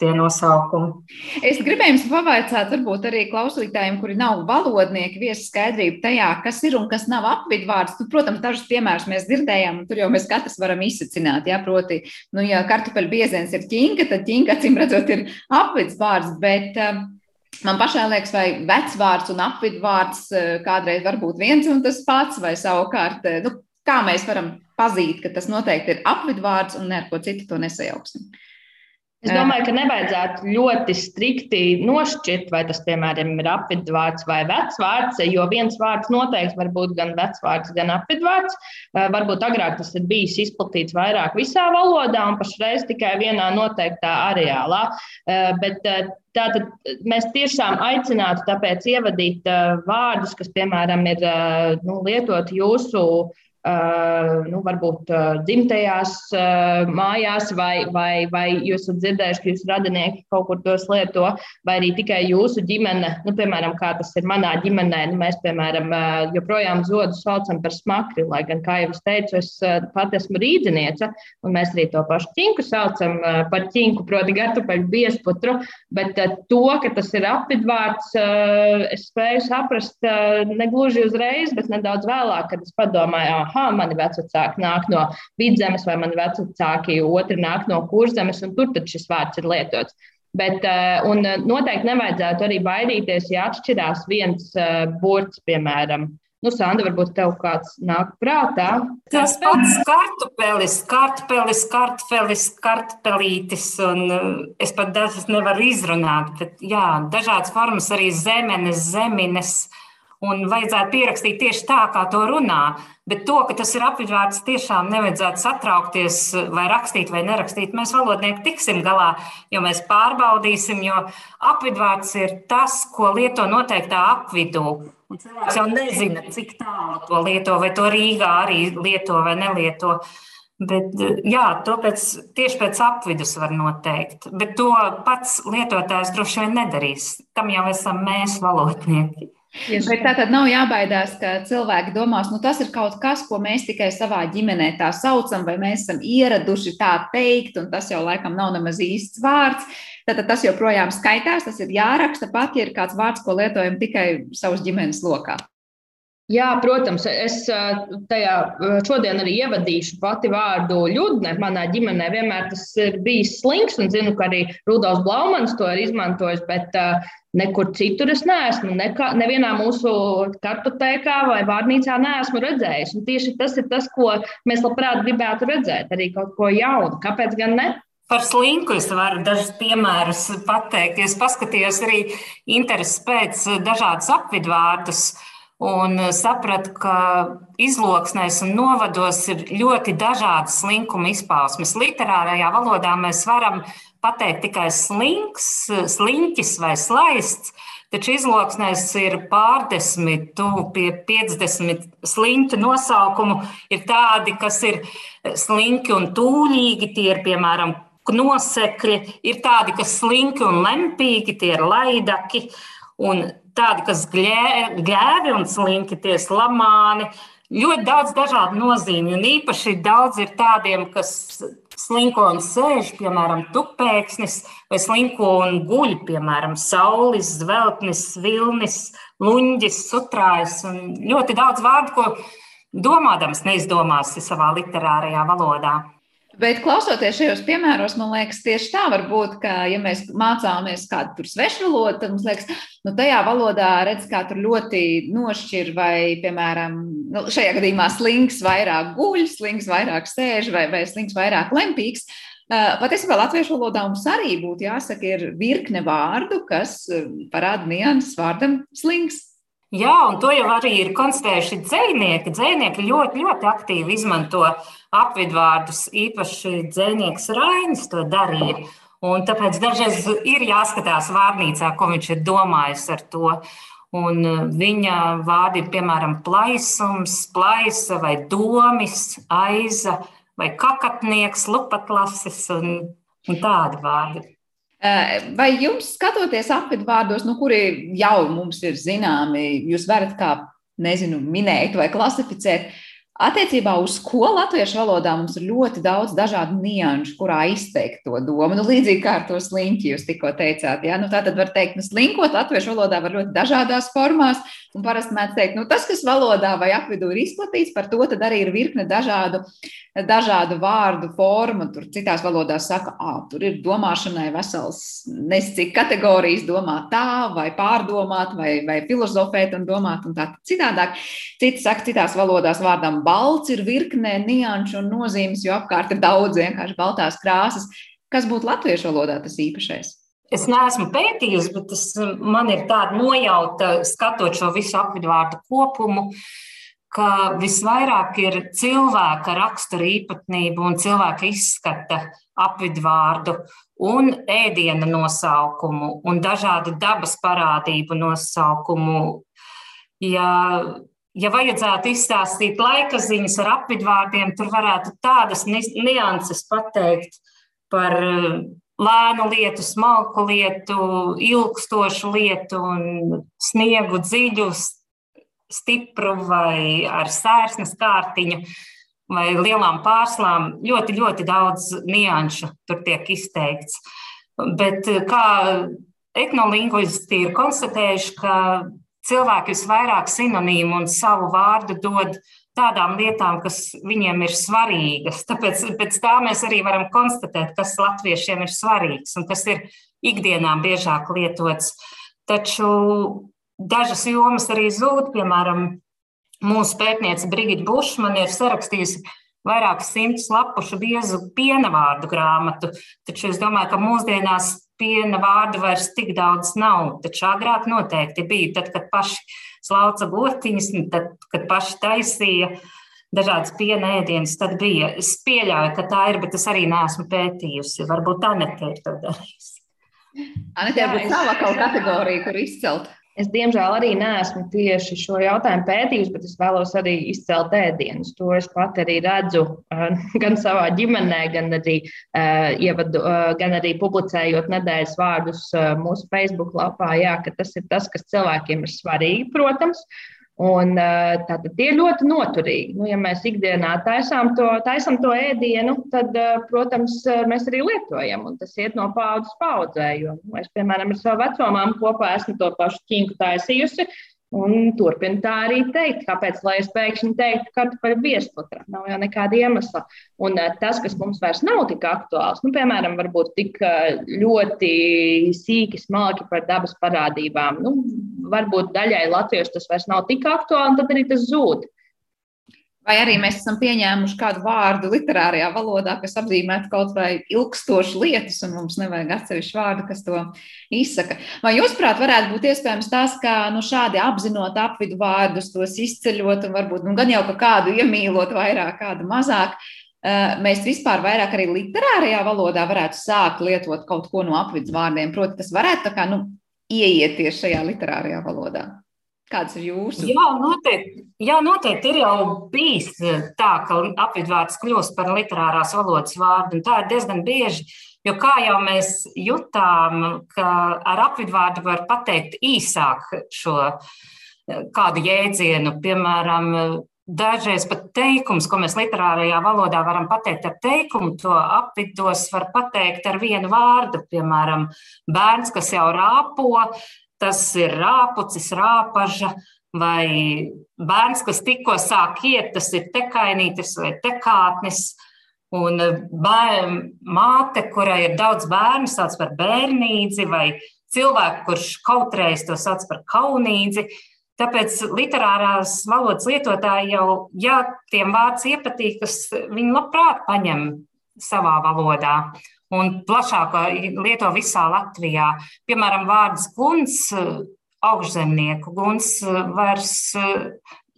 tie nosaukumi. Es gribēju jums pavaicāt, varbūt arī klausītājiem, kuri nav valodnieki, viesi skaidrību tajā, kas ir un kas nav apvidvārds. Nu, protams, dažus piemērus mēs dzirdējām, un tur jau mēs katrs varam izsacināt. Jā, proti, nu, ja kartupeļu biezens ir ķinka, tad ķinka, acīm redzot, ir apvidvārds. Bet, um, Man pašai liekas, vai vecvārds un apvidvārds uh, kādreiz var būt viens un tas pats, vai savukārt, uh, nu, kā mēs varam pazīt, ka tas noteikti ir apvidvārds un ne ar ko citu to nesajauksim. Es domāju, ka nevajadzētu ļoti strikti nošķirt, vai tas, piemēram, ir apvidvārds vai vecvārds, jo viens vārds noteikti var būt gan vecvārds, gan apvidvārds. Varbūt agrāk tas ir bijis izplatīts vairāk visā valodā un pašreiz tikai vienā noteiktā areālā. Bet Tātad mēs tiešām aicinātu tāpēc ievadīt vārdus, kas, piemēram, ir nu, lietoti jūsu uh, nu, varbūt uh, dzimtajās uh, mājās, vai, vai, vai jūs esat dzirdējuši, ka jūsu radinieki kaut kur tos lieto, vai arī tikai jūsu ģimene, nu, piemēram, kā tas ir manā ģimenē. Nu, mēs, piemēram, joprojām zodu saucam par smakri, lai gan, kā jau es teicu, es pat esmu rīdziniece, un mēs arī to pašu ķinku saucam par ķinku, proti, kartupeļu biesputru, bet to, ka tas ir apvidvārds, es spēju saprast negluži uzreiz, bet nedaudz vēlāk, kad es padomāju, aha, mani vecāki nāk no vidzemes, vai mani vecāki otri nāk no kurzemes, un tur šis vārds ir lietots. Bet, eh, un noteikti nevajadzētu arī baidīties, ja atšķirās viens eh, burts, piemēram. Nu, Sandra, varbūt tev kāds nāk prātā. Tas pats kartupelis, kartupelis, kartupelis, kartupelītis, eh, es pat dažas nevaru izrunāt, bet jā, dažādas formas arī zemenes, zemines, un vajadzētu pierakstīt tieši tā, kā to runā. Bet to, ka tas ir apvidvārds, tiešām nevajadzētu satraukties, vai rakstīt, vai nerakstīt. Mēs valodnieki tiksim galā, jo mēs pārbaudīsim, jo apvidvārds ir tas, ko lieto noteiktā apvidū. Un cilvēks jau nezina, cik tālu to lieto, vai to Rīgā arī lieto vai nelieto. Bet, jā, to pēc, tieši pēc apvidus var noteikt. Bet to pats lietotājs droši vien nedarīs. Tam jau esam mēs, valodnieki. Bet tā tad nav jābaidās, ka cilvēki domās, nu tas ir kaut kas, ko mēs tikai savā ģimenē tā saucam, vai mēs esam ieraduši tā teikt, un tas jau laikam nav nemaz īsts vārds. Tad tas joprojām skaitās, tas ir jāraksta pat, ja ir kāds vārds, ko lietojam tikai savas ģimenes lokā. Jā, protams, es tajā šodien arī ievadīšu pati vārdu ļudne. Manā ģimenē vienmēr tas ir bijis slings, un zinu, ka arī Rudolf Blaumans to ir izmantojis, bet nekur citur es neesmu. Nekā, nevienā mūsu kartotēkā vai vārnīcā neesmu redzējis. Un tieši tas ir tas, ko mēs labprāt gribētu redzēt, arī kaut ko jaunu. Kāpēc gan ne? Par slinku es varu dažus piemērus pateikt. Es paskatījos arī intereses pēc dažādus apvidvārdus. Uh, un eh, sapratu, ka izloksnēs un novados ir ļoti dažādas slinkuma izpausmes. Literārajā valodā mēs varam pateikt tikai slinks, sliņķis vai slaists, taču izloksnēs ir pārdesmit, tuvu pie 50 sliņķu nosaukumu. Ir tādi, kas ir slinki un tūlīgi, tie ir piemēram nosekļi, ir tādi, kas slinki un lempīgi, tie ir laidaki. Un tādi, kas gēri un slinki, tie slamāni. Ļoti daudz dažādu nozīmju, un īpaši daudz ir tādiem, kas slinko un sēž, piemēram, tupēksnis, vai slinko un guļ, piemēram, saulis, zveltnis, vilnis, luņģis, sutrājs, un ļoti daudz vārdu, ko domādams neizdomāsi savā literārajā valodā. Bet klausoties šajos piemēros, man liekas, tieši tā var būt, ka, ja mēs mācāmies kādu tur svešu valodu, tad mums liekas, nu, tajā valodā redz, kā tur ļoti nošķir, vai, piemēram, nu, šajā gadījumā slings vairāk guļ, slings vairāk sēž, vai, vai slings vairāk lempīgs. Patiesībā latviešu valodā mums arī būtu jāsaka, ir virkne vārdu, kas parāda nianses vārdam slings. Jā, un to jau arī ir konstatējuši dzinieki. Dzinieki ļoti, ļoti aktīvi izmanto apvidvārdus, īpaši dzinieks Rainis to darīja. Un tāpēc dažreiz ir jāskatās vārnīcā, ko viņš ir domājis ar to. Un uh, viņa vārdi ir piemēram plaisums, plaisa vai domis, aiza vai kakatnieks, lupatlasis un, un tādi vārdi. Eh, vai jums, skatoties apvidvārdos, nu, kuri jau mums ir zināmi, jūs varat kā, nezinu, minēt vai klasificēt, Attiecībā uz ko latviešu valodā mums ir ļoti daudz dažādu nianšu, kurā izteikt to domu. Nu, līdzīgi kā ar to sliņķi jūs tikko teicāt. Ja? Nu, tā tad var teikt, nu, slinkot latviešu valodā var ļoti dažādās formās. Un parasti mēdz teikt, nu, tas, kas valodā vai apvidū ir izplatīts, par to arī ir virkne dažādu, dažādu vārdu formu. Tur citās valodās saka, ah, tur ir domāšanai vesels, nezinu, cik kategorijas domāt tā, vai pārdomāt, vai, vai filozofēt un domāt un tā citādāk. Citi saka, citās valodās vārdam balts ir virknē nianšu un nozīmes, jo apkārt ir daudz vienkārši baltās krāsas. Kas būtu latviešu valodā tas īpašais? Es neesmu pētījusi, bet es, man ir tāda nojauta, skatot šo visu apvidvārdu kopumu, ka visvairāk ir cilvēka rakstura īpatnība un cilvēka izskata apvidvārdu un ēdiena nosaukumu un dažādu dabas parādību nosaukumu. Ja ja vajadzētu izstāstīt laika ziņas ar apvidvārdiem, tur varētu tādas nianses pateikt par eh, lēnu lietu, smalku lietu, ilgstošu lietu un sniegu dziļu, stipru vai ar sērsnes kārtiņu vai lielām pārslām. Ļoti, ļoti daudz nianšu tur tiek izteikts. Bet eh, kā etnolingvisti ir konstatējuši, ka cilvēki visvairāk sinonīmu un savu vārdu dod tādām lietām, kas viņiem ir svarīgas. Tāpēc pēc tā mēs arī varam konstatēt, kas latviešiem ir svarīgs un kas ir ikdienā biežāk lietots. Taču dažas jomas arī zūd, piemēram, mūsu pētniece Brigita Bušmana ir sarakstījusi vairākus simtus lapušu biezu piena vārdu grāmatu. Taču es domāju, ka mūsdienās piena vārdu vairs tik daudz nav. Taču agrāk noteikti bija, tad, kad paši slauca gotiņas, tad, kad paši taisīja dažādas piena ēdienas, tad bija. Es pieļauju, ka tā ir, bet es arī neesmu pētījusi. Varbūt tā netiek to darījusi. Anita, varbūt sava kaut kategorija, kur izcelt. Es, diemžēl, arī neesmu tieši šo jautājumu pētījis, bet es vēlos arī izcelt ēdienus. To es pat arī redzu gan savā ģimenē, gan arī, ievadu, gan arī publicējot nedēļas vārdus mūsu Facebook lapā. Jā, tas ir tas, kas cilvēkiem ir svarīgi, protams. Un, tātad tie ir ļoti noturīgi. Nu, ja mēs ikdienā taisām to, taisam to ēdienu, tad, protams, mēs arī lietojam, tas iet no paudzes paudzē. Es, piemēram, ar savu vecumām kopā esmu to pašu ķinku taisījusi, Un turpina tā arī teikt, kāpēc lai es pēkšņi teiktu, ka kartupeļu viesputra nav jau nekāda iemesla. Un eh, tas, kas mums vairs nav tik aktuāls, nu, piemēram, varbūt tik eh, ļoti sīki, smalki par dabas parādībām, nu, varbūt daļai latviešu tas vairs nav tik aktuāli, un tad arī tas zūd. Vai arī mēs esam pieņēmuši kādu vārdu literārajā valodā, kas apzīmētu kaut vai ilgstošu lietas, un mums nevajag atsevišķu vārdu, kas to izsaka. Vai jūs, prāt, varētu būt iespējams tas, ka nu, šādi apzinot apvidu vārdus, tos izceļot, un varbūt nu, gan jau kādu iemīlot vairāk, kādu mazāk, eh, mēs vispār vairāk arī literārajā valodā varētu sākt lietot kaut ko no apvidus vārdiem. Proti, tas varētu tā kā nu, ieieties šajā literārajā valodā. Kāds ir jūsu? Jā, noteikti, jā, noteikti ir jau bijis tā, ka apvidvārds kļūst par literārās valodas vārdu. Tā ir diezgan bieži, jo kā jau mēs jutām, ka ar apvidvārdu var pateikt īsāk šo kādu jēdzienu, piemēram, Dažreiz pat teikums, ko mēs literārajā valodā varam pateikt ar teikumu, to apvidos var pateikt ar vienu vārdu. Piemēram, bērns, kas jau rāpo, tas ir rāpucis, rāpaža, vai bērns, kas tikko sāk iet, tas ir tekainītis vai tekātnis. Un bērn, māte, kurai ir daudz bērnu, sauc par bērnīdzi, vai cilvēku, kurš kautrējas, to sauc par kaunīdzi. Tāpēc literārās valodas lietotāji jau, ja tiem vārds iepatīkas, viņi labprāt paņem savā valodā un plašāk lieto visā Latvijā. Piemēram, vārds guns, augšzemnieku guns vairs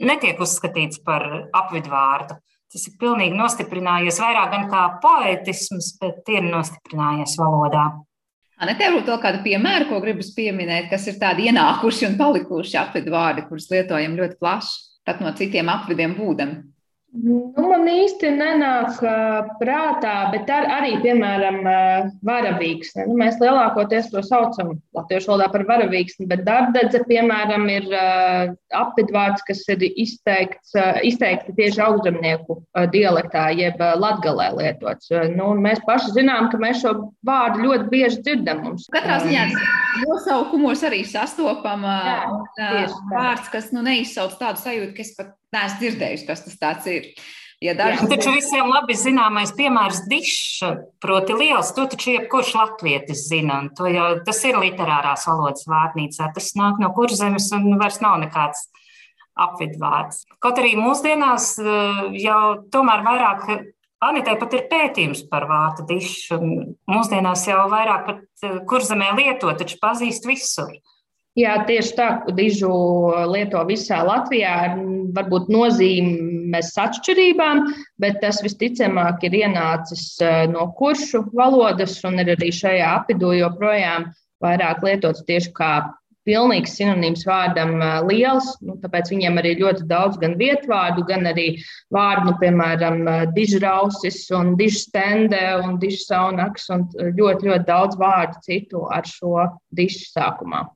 netiek uzskatīts par apvidvārdu. Tas ir pilnīgi nostiprinājies vairāk gan kā poetisms, bet ir nostiprinājies valodā. Anē, tev ir kāda piemēra, ko gribas pieminēt, kas ir tādi ienākuši un palikuši apvidu vārdi, kurus lietojam ļoti plaši, pat no citiem apvidiem būdam. Nu, man īsti nenāk prātā, bet ar, arī, piemēram, varavīksne. Nu, mēs lielākoties to saucam latviešu valodā par varavīksni, bet darbdedze, piemēram, ir apvidvārds, kas ir izteikts, izteikti tieši augzemnieku dialektā, jeb latgalē lietots. Nu, mēs paši zinām, ka mēs šo vārdu ļoti bieži dzirdam. Mums. Katrā ziņā nosaukumos arī sastopam Jā, vārds, kas nu, neizsauc tādu sajūtu, ka es pat neesmu dzirdējusi, kas tas ir. Ja daži... Taču visiem labi zināmais piemērs dišs, proti liels, to taču jebkurš latvietis zina. Jau, tas ir literārās valodas vārnīcā. Tas nāk no kurzemes un vairs nav nekāds apvidvārds. Kaut arī mūsdienās eh, jau tomēr vairāk Anitai pat ir pētījums par vārtu dišu. Mūsdienās jau vairāk pat eh, kurzemē lieto, taču pazīst visur. Jā, tieši tā, dižu lieto visā Latvijā ar varbūt nozīmes atšķirībām, bet tas visticamāk ir ienācis eh, no kuršu valodas un ir arī šajā apvidū joprojām vairāk lietots tieši kā pilnīgs sinonīms vārdam eh, liels, nu, tāpēc viņiem arī ļoti daudz gan vietvārdu, gan arī vārdu, nu, piemēram, eh, dižrausis un dižstende un dižsaunaks un ļoti, ļoti daudz vārdu citu ar šo dišu sākumā.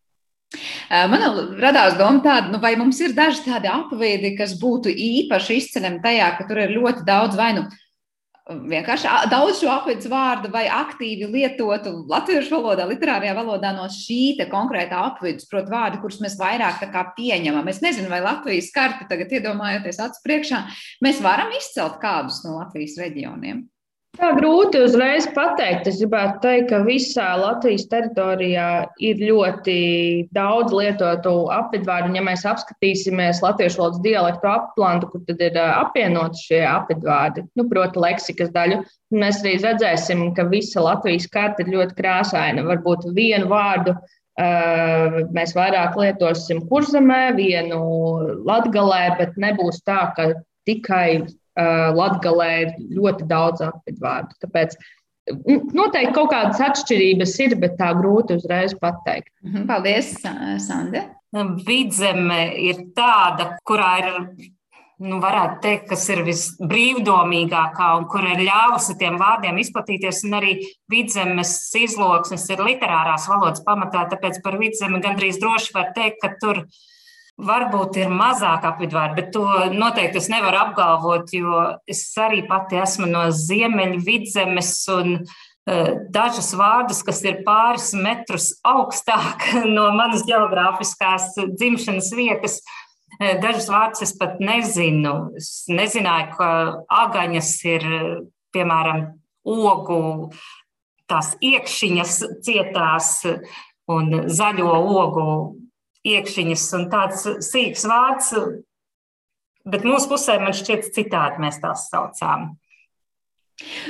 Man radās doma tāda, nu, vai mums ir daži tādi apveidi, kas būtu īpaši izceļami tajā, ka tur ir ļoti daudz vai nu vienkārši daudz šo apvidus vārdu vai aktīvi lietotu latviešu valodā, literārajā valodā no šī konkrētā apvidus, proti, vārdi, kurus mēs vairāk pieņemam. Es nezinu, vai Latvijas karti tagad iedomājoties acu priekšā, mēs varam izcelt kādus no Latvijas reģioniem. Tā grūti uzreiz pateikt. Es gribētu teikt, ka visā Latvijas teritorijā ir ļoti daudz lietotu apvidvārdu. Ja mēs apskatīsimies latviešu valodas dialektu aplantu, kur tad ir apvienoti šie apvidvārdi, nu, proti, leksikas daļu, mēs arī redzēsim, ka visa Latvijas karta ir ļoti krāsaina. Varbūt vienu vārdu mēs vairāk lietosim kurzemē, vienu latgalē, bet nebūs tā, ka tikai Uh, Latvijā ir ļoti daudz apvidvārdu. Tāpēc noteikti kaut kādas atšķirības ir, bet tā grūti uzreiz pateikt. Mhm, paldies, Sandra. Vidzeme ir tāda, kurā ir nu, varētu teikt, kas ir visbrīvdomīgākā un kur ir ļāvusi tiem vārdiem izplatīties. Un arī vidzemes izloksnes ir literārās valodas pamatā, tāpēc par vidzemi gandrīz droši var teikt, ka tur ir Varbūt ir mazāk apvidvārdi, bet to noteikti es nevaru apgalvot, jo es arī pati esmu no Ziemeļvidzemes un uh, dažas vārdas, kas ir pāris metrus augstāk no manas geogrāfiskās dzimšanas vietas. Uh, dažas vārdas es pat nezinu. Es nezināju, ka agaņas ir, piemēram, ogu tās iekšķiņas cietās un zaļo ogu iekšķiņas un tāds sīks vārds, bet mūsu pusē man šķiet citādi mēs tās saucām.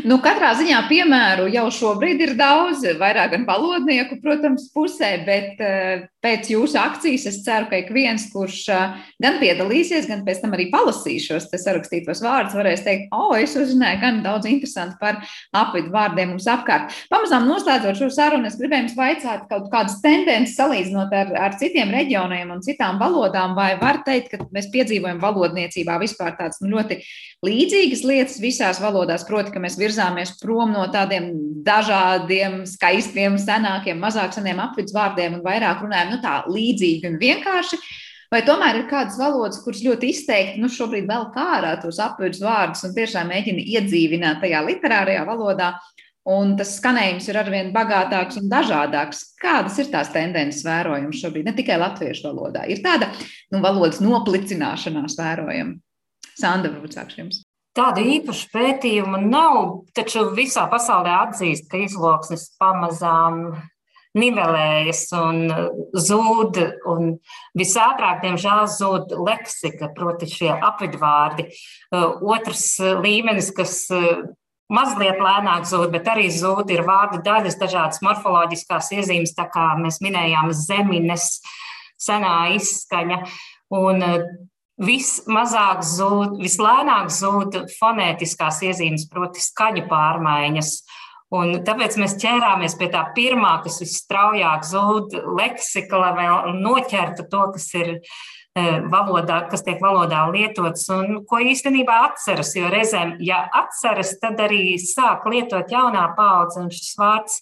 Nu, katrā ziņā piemēru jau šobrīd ir daudz, vairāk gan valodnieku, protams, pusē, bet uh, pēc jūsu akcijas es ceru, ka ik viens, kurš uh, gan piedalīsies, gan pēc tam arī palasīs šos sarakstītos vārdus, varēs teikt, o, oh, es uzzināju gan daudz interesantu par apvidu vārdiem mums apkārt. Pamazām noslēdzot šo sarunu, es gribēju jums vaicāt kaut kādas tendences salīdzinot ar, ar citiem reģioniem un citām valodām, vai var teikt, ka mēs piedzīvojam valodniecībā vispār tādas nu, ļoti līdzīgas lietas visās valodās, proti, ka mēs virzāmies prom no tādiem dažādiem, skaistiem, senākiem, mazāk seniem apvidvārdiem un vairāk runājam nu, tā līdzīgi un vienkārši. Vai tomēr ir kādas valodas, kuras ļoti izteikti nu, šobrīd vēl kā ārā tos apvidus vārdus un tiešām mēģina iedzīvināt tajā literārajā valodā, un tas skanējums ir arvien bagātāks un dažādāks. Kādas ir tās tendences vērojamas šobrīd, ne tikai latviešu valodā? Ir tāda nu, valodas noplicināšanās vērojama. Sandra, varbūt sākšu jums. Tādu īpašu pētījumu nav, taču visā pasaulē atzīst, ka izloksnes pamazām nivelējas un zūd. Un visātrāk, diemžēl, zūd leksika, proti, šie apvidvārdi. Otrs līmenis, kas mazliet lēnāk zūd, bet arī zūd ir vārdu daļas, dažādas morfoloģiskās iezīmes, tā kā mēs minējām, zemines, senā izskaņa. Un vismazāk zūd, vislēnāk zūd fonētiskās iezīmes, proti, skaņu pārmaiņas. Un tāpēc mēs ķērāmies pie tā pirmā, kas visstraujāk zūd leksika, lai vēl noķertu to, kas ir e, valodā, kas tiek valodā lietots un ko īstenībā atceras. Jo reizēm, ja atceras, tad arī sāk lietot jaunā paudze un šis vārds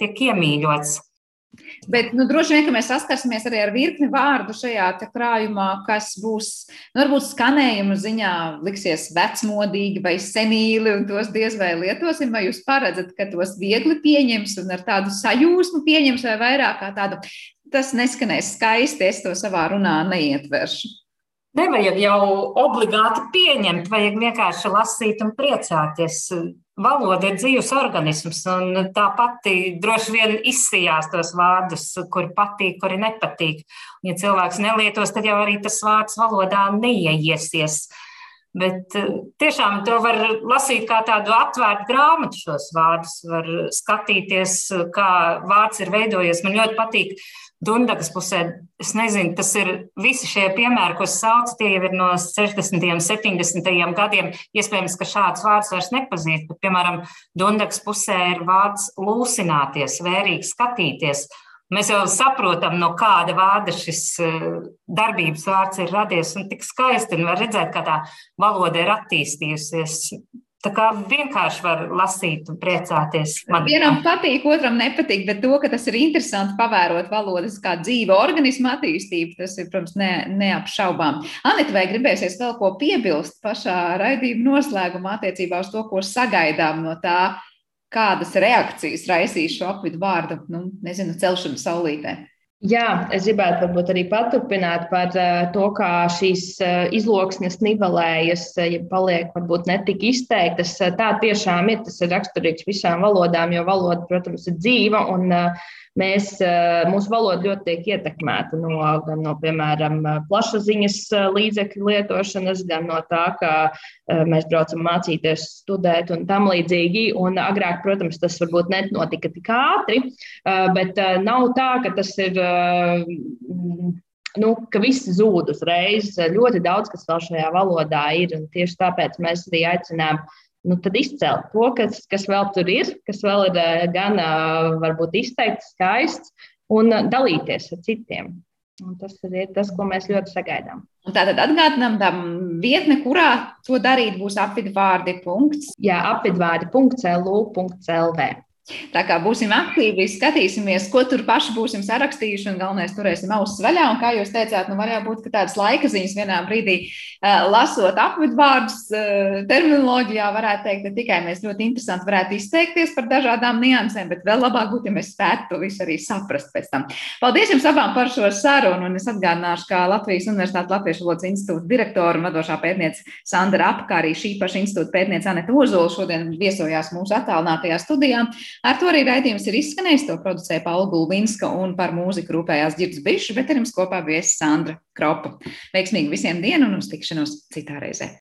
tiek iemīļots. Bet nu, droši vien, mēs saskarsimies arī ar virkni vārdu šajā krājumā, kas būs, nu, varbūt skanējuma ziņā liksies vecmodīgi vai senīli, un tos diez vai lietosim. Vai jūs paredzat, ka tos viegli pieņems un ar tādu sajūsmu pieņems, vai vairāk kā tādu, tas neskanēs skaisti, es to savā runā neietveršu? Nevajag jau obligāti pieņemt, vajag vienkārši lasīt un priecāties. Valoda ir dzīves organisms, un tā pati droši vien izsījās tos vārdus, kuri patīk, kuri nepatīk. Un, ja cilvēks nelietos, tad jau arī tas vārds valodā neieiesies. Bet eh, tiešām to var lasīt kā tādu atvērtu grāmatu, šos vārdus. Var skatīties, kā vārds ir veidojies. Man ļoti patīk Dundagas pusē, es nezinu, tas ir visi šie piemēri, ko es saucu, tie jau ir no 60. un 70. gadiem. Iespējams, ka šāds vārds vairs nepazīst, bet, piemēram, Dundagas pusē ir vārds lūsināties, vērīgi skatīties. Mēs jau saprotam, no kāda vārda šis eh, darbības vārds ir radies, un tik skaisti, un var redzēt, kā tā valoda ir attīstījusies. Tā kā vienkārši var lasīt un priecāties. Man vienam patīk, otram nepatīk, bet to, ka tas ir interesanti pavērot valodas kā dzīva organisma attīstību, tas ir, protams, ne, neapšaubām. Anita, vai gribēsies vēl ko piebilst pašā raidījuma noslēgumā attiecībā uz to, ko sagaidām no tā, kādas reakcijas raisīs šo apvidu vārdu, nu, nezinu, celšanu saulītē? Jā, es gribētu varbūt arī paturpināt par uh, to, kā šīs uh, izloksnes nivelējas, uh, ja paliek varbūt netik izteiktas. Tā tiešām ir, tas ir raksturīgs visām valodām, jo valoda, protams, ir dzīva un mēs, eh, mūsu valoda ļoti tiek ietekmēta no, gan no, piemēram, plašsaziņas eh, līdzekļu lietošanas, gan no tā, ka eh, mēs braucam mācīties, studēt un tam līdzīgi. Un agrāk, protams, tas varbūt nenotika tik ātri, bet nav tā, ka tas ir. Nu, ka viss zūd uzreiz. Ļoti daudz, kas vēl šajā valodā ir. Tieši tāpēc mēs arī aicinām uh, nu, tad izcelt to, kas, kas vēl tur ir, kas vēl ir eh, gan eh, varbūt izteikts, skaists, un eh, dalīties ar citiem. Un tas ir tas, ko mēs ļoti sagaidām. Un tātad atgādinām, tā vietne, kurā to darīt, būs apvidvārdi. Jā, apvidvārdi.lu.lv. Tā kā būsim aktīvi, skatīsimies, ko tur paši būsim sarakstījuši, un galvenais turēsim ausis vaļā. Un, kā jūs teicāt, nu var jau būt, ka tādas laika ziņas vienā brīdī lasot apvidvārdus, terminoloģijā varētu teikt, ne tikai mēs ļoti interesanti varētu izteikties par dažādām niansēm, bet vēl labāk būtu, ja mēs spētu to visu arī saprast pēc tam. Paldies jums abām par šo sarunu, un es atgādināšu, kā Latvijas Universitātes Latviešu valodas institūta direktora un vadošā pētniece Sandra Apka, kā arī šī paša institūta pētniece Aneta Ozola šodien viesojās mūsu attālinātajā studijā. Ar to arī raidījums ir izskanējis. To producēja Paula Gulbinska un par mūziku rūpējās Girds Bišs, bet ar jums kopā viesis Sandra Kropa. Veiksmīgi visiem dienu un uz tikšanos citā reizē!